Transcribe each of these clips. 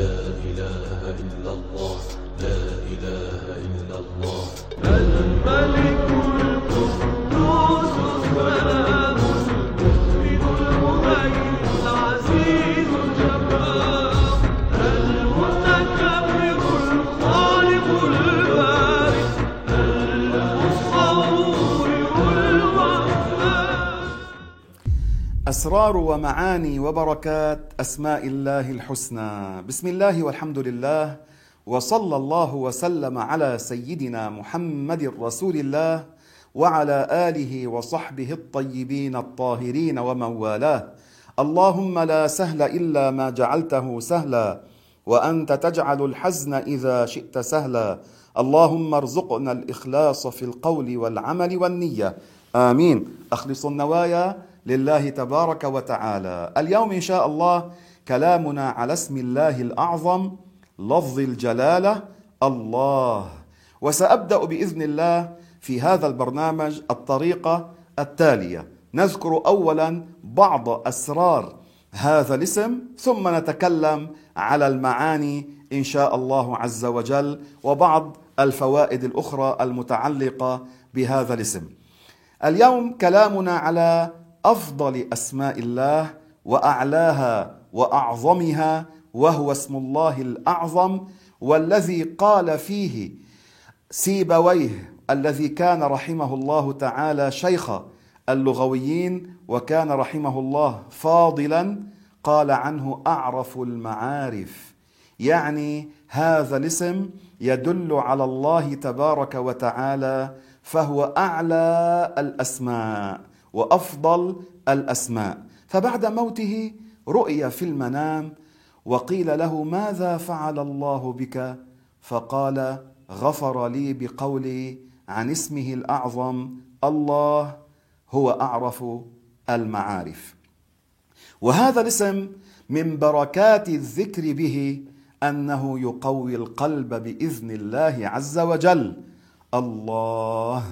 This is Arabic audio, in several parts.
لا إله إلا الله لا إله إلا الله. الملك القدوس. أسرار ومعاني وبركات أسماء الله الحسنى. بسم الله والحمد لله وصلى الله وسلم على سيدنا محمد رسول الله وعلى آله وصحبه الطيبين الطاهرين ومن والاه اللهم لا سهل إلا ما جعلته سهلا وأنت تجعل الحزن إذا شئت سهلا. اللهم ارزقنا الإخلاص في القول والعمل والنية. آمين. أخلص النوايا. لله تبارك وتعالى. اليوم إن شاء الله كلامنا على اسم الله الأعظم لفظ الجلالة الله. وسأبدأ بإذن الله في هذا البرنامج الطريقة التالية. نذكر اولا بعض أسرار هذا الاسم ثم نتكلم على المعاني إن شاء الله عز وجل وبعض الفوائد الأخرى المتعلقة بهذا الاسم. اليوم كلامنا على أفضل أسماء الله وأعلاها وأعظمها وهو اسم الله الأعظم والذي قال فيه سيبويه الذي كان رحمه الله تعالى شيخ اللغويين وكان رحمه الله فاضلا قال عنه أعرف المعارف. يعني هذا الاسم يدل على الله تبارك وتعالى فهو أعلى الأسماء. وأفضل الأسماء. فبعد موته رؤي في المنام وقيل له ماذا فعل الله بك؟ فقال غفر لي بقولي عن اسمه الأعظم الله هو أعرف المعارف. وهذا الاسم من بركات الذكر به أنه يقوي القلب بإذن الله عز وجل. الله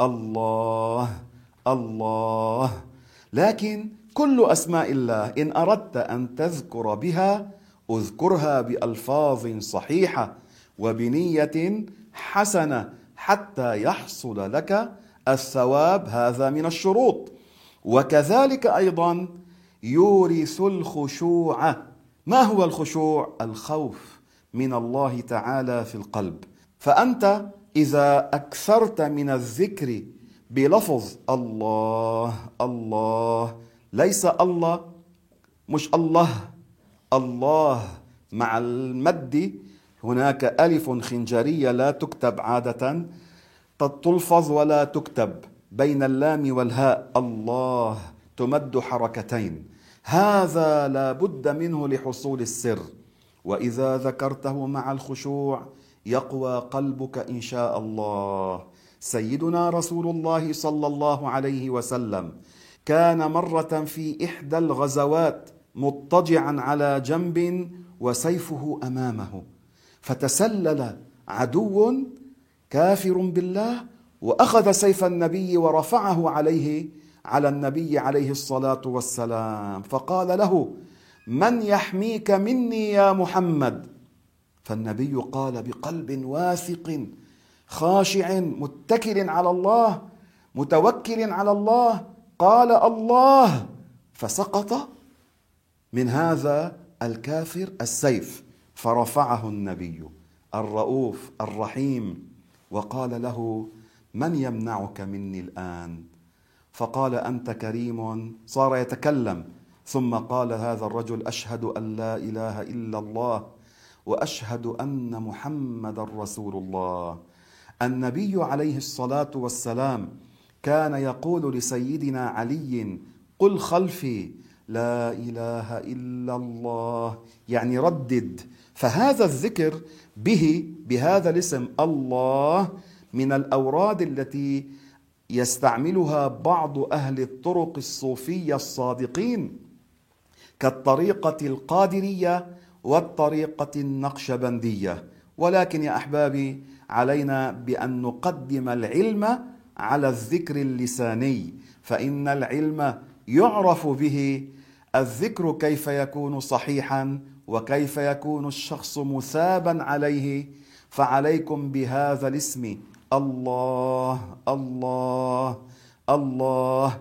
الله الله. لكن كل أسماء الله إن أردت أن تذكر بها اذكرها بألفاظ صحيحة وبنية حسنة حتى يحصل لك الثواب. هذا من الشروط. وكذلك أيضا يورث الخشوع. ما هو الخشوع؟ الخوف من الله تعالى في القلب. فأنت إذا أكثرت من الذكر بلفظ الله الله. ليس الله مش الله. الله مع المد. هناك ألف خنجرية لا تكتب عادة. تلفظ ولا تكتب بين اللام والهاء. الله تمد حركتين. هذا لا بد منه لحصول السر. وإذا ذكرته مع الخشوع يقوى قلبك إن شاء الله. سيدنا رسول الله صلى الله عليه وسلم كان مرة في إحدى الغزوات مضطجعا على جنب وسيفه أمامه فتسلل عدو كافر بالله وأخذ سيف النبي ورفعه عليه على النبي عليه الصلاة والسلام فقال له من يحميك مني يا محمد؟ فالنبي قال بقلب واثق خاشع متكل على الله متوكل على الله. قال الله فسقط من هذا الكافر السيف فرفعه النبي الرؤوف الرحيم. وقال له من يمنعك مني الآن؟ فقال أنت كريم. صار يتكلم. ثم قال هذا الرجل أشهد أن لا إله إلا الله وأشهد أن محمدا رسول الله. النبي عليه الصلاة والسلام كان يقول لسيدنا علي قل خلفي لا إله إلا الله. يعني ردد. فهذا الذكر به بهذا الاسم الله من الأوراد التي يستعملها بعض أهل الطرق الصوفية الصادقين كالطريقة القادرية والطريقة النقشبندية. ولكن يا أحبابي علينا بأن نقدم العلم على الذكر اللساني فإن العلم يعرف به الذكر كيف يكون صحيحا وكيف يكون الشخص مثابا عليه فعليكم بهذا الاسم. الله الله الله.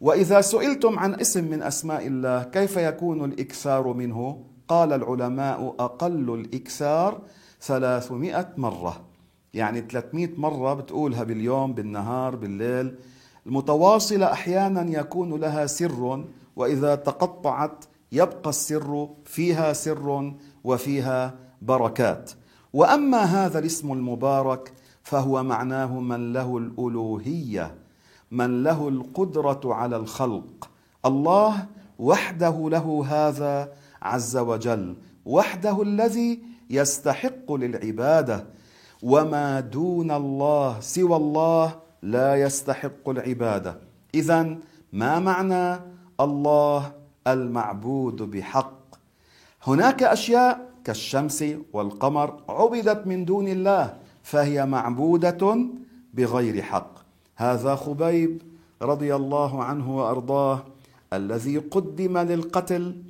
وإذا سئلتم عن اسم من أسماء الله كيف يكون الإكثار منه؟ قال العلماء أقل الإكثار ثلاثمائة مرة. يعني 300 مرة بتقولها باليوم بالنهار بالليل. المتواصلة أحيانا يكون لها سر وإذا تقطعت يبقى السر فيها سر وفيها بركات. وأما هذا الاسم المبارك فهو معناه من له الألوهية من له القدرة على الخلق. الله وحده له هذا عز وجل وحده الذي يستحق للعبادة. وما دون الله سوى الله لا يستحق العبادة. اذا ما معنى الله المعبود بحق؟ هناك أشياء كالشمس والقمر عبدت من دون الله فهي معبودة بغير حق. هذا خبيب رضي الله عنه وأرضاه الذي قدم للقتل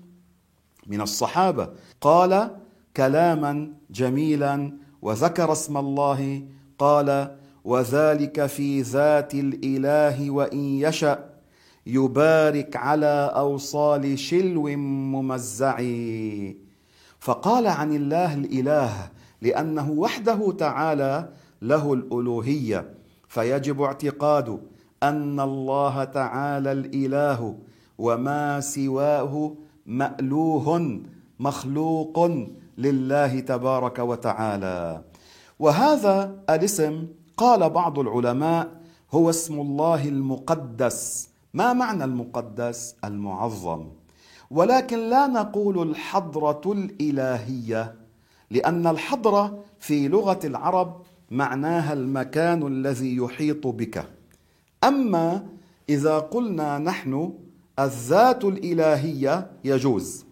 من الصحابة. قال كلاما جميلا وذكر اسم الله قال وذلك في ذات الإله وإن يشأ يبارك على أوصال شلو ممزع فقال عن الله الإله لأنه وحده تعالى له الألوهية فيجب اعتقاد أن الله تعالى الإله وما سواه مألوه مخلوق لله تبارك وتعالى. وهذا الاسم قال بعض العلماء هو اسم الله المقدس. ما معنى المقدس؟ المعظم. ولكن لا نقول الحضرة الإلهية لأن الحضرة في لغة العرب معناها المكان الذي يحيط بك. أما إذا قلنا نحن الذات الإلهية يجوز.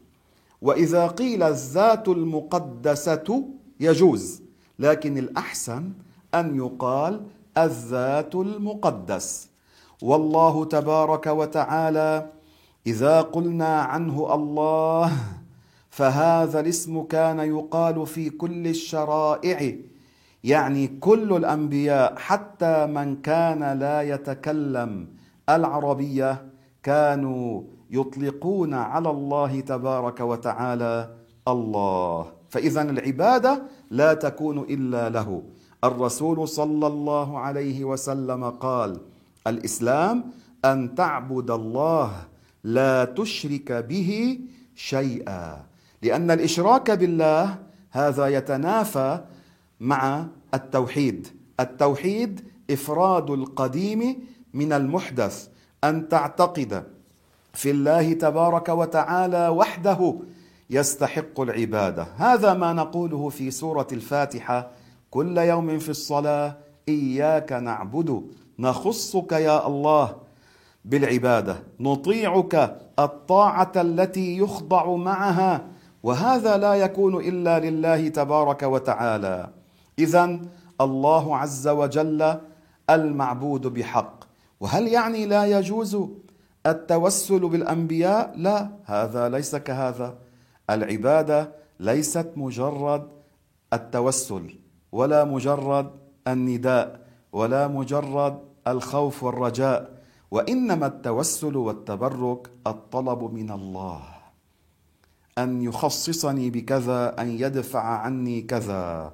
وإذا قيل الذات المقدسة يجوز لكن الأحسن أن يقال الذات المقدس. والله تبارك وتعالى إذا قلنا عنه الله فهذا الاسم كان يقال في كل الشرائع. يعني كل الأنبياء حتى من كان لا يتكلم العربية كانوا يطلقون على الله تبارك وتعالى الله. فاذا العبادة لا تكون إلا له. الرسول صلى الله عليه وسلم قال الإسلام أن تعبد الله لا تشرك به شيئا. لأن الإشراك بالله هذا يتنافى مع التوحيد. التوحيد إفراد القديم من المحدث. أن تعتقد في الله تبارك وتعالى وحده يستحق العبادة. هذا ما نقوله في سورة الفاتحة. كل يوم في الصلاة إياك نعبد. نخصك يا الله بالعبادة. نطيعك الطاعة التي يخضع معها. وهذا لا يكون إلا لله تبارك وتعالى. اذا الله عز وجل المعبود بحق. وهل يعني لا يجوز التوسل بالأنبياء لا هذا ليس كهذا. العبادة ليست مجرد التوسل ولا مجرد النداء ولا مجرد الخوف والرجاء وإنما التوسل والتبرك الطلب من الله. أن يخصصني بكذا أن يدفع عني كذا.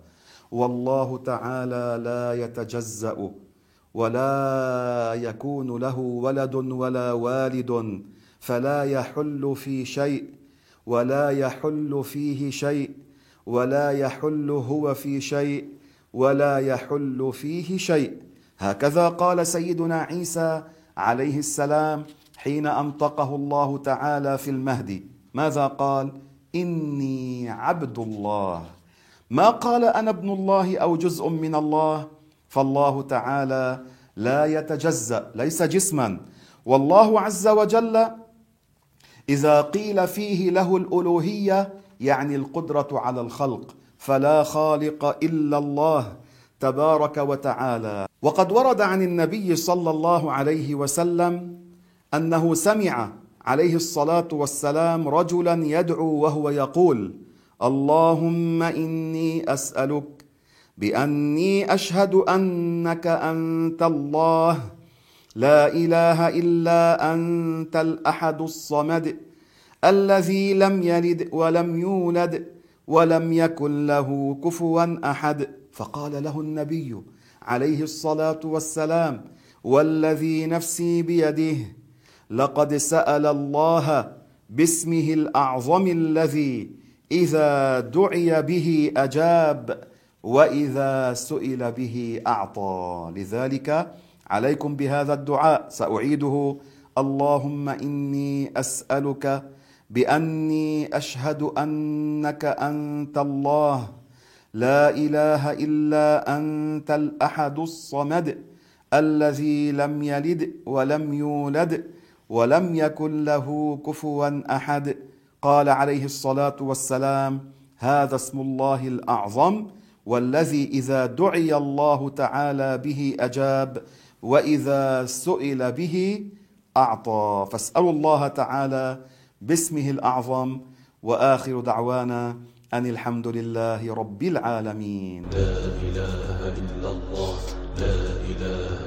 والله تعالى لا يتجزأ. ولا يكون له ولد ولا والد فلا يحل في شيء ولا يحل فيه شيء ولا يحل هو في شيء ولا يحل فيه شيء. هكذا قال سيدنا عيسى عليه السلام حين أنطقه الله تعالى في المهد. ماذا قال؟ إني عبد الله. ما قال أنا ابن الله أو جزء من الله؟ فالله تعالى لا يتجزأ ليس جسما. والله عز وجل إذا قيل فيه له الألوهية يعني القدرة على الخلق فلا خالق إلا الله تبارك وتعالى. وقد ورد عن النبي صلى الله عليه وسلم أنه سمع عليه الصلاة والسلام رجلا يدعو وهو يقول اللهم إني أسألك بأني أشهد أنك أنت الله. لا إله إلا أنت الأحد الصمد الذي لم يلد ولم يولد ولم يكن له كفوا أحد. فقال له النبي عليه الصلاة والسلام والذي نفسي بيده لقد سأل الله باسمه الأعظم الذي إذا دعي به أجاب. وإذا سئل به أعطى. لذلك عليكم بهذا الدعاء. سأعيده. اللهم إني أسألك بأني أشهد أنك أنت الله. لا إله إلا أنت الأحد الصمد الذي لم يلد ولم يولد ولم يكن له كفوا أحد. قال عليه الصلاة والسلام هذا اسم الله الأعظم والذي إذا دعي الله تعالى به أجاب وإذا سئل به أعطى. فاسألوا الله تعالى باسمه الأعظم وآخر دعوانا أن الحمد لله رب العالمين. لا إله إلا الله لا إله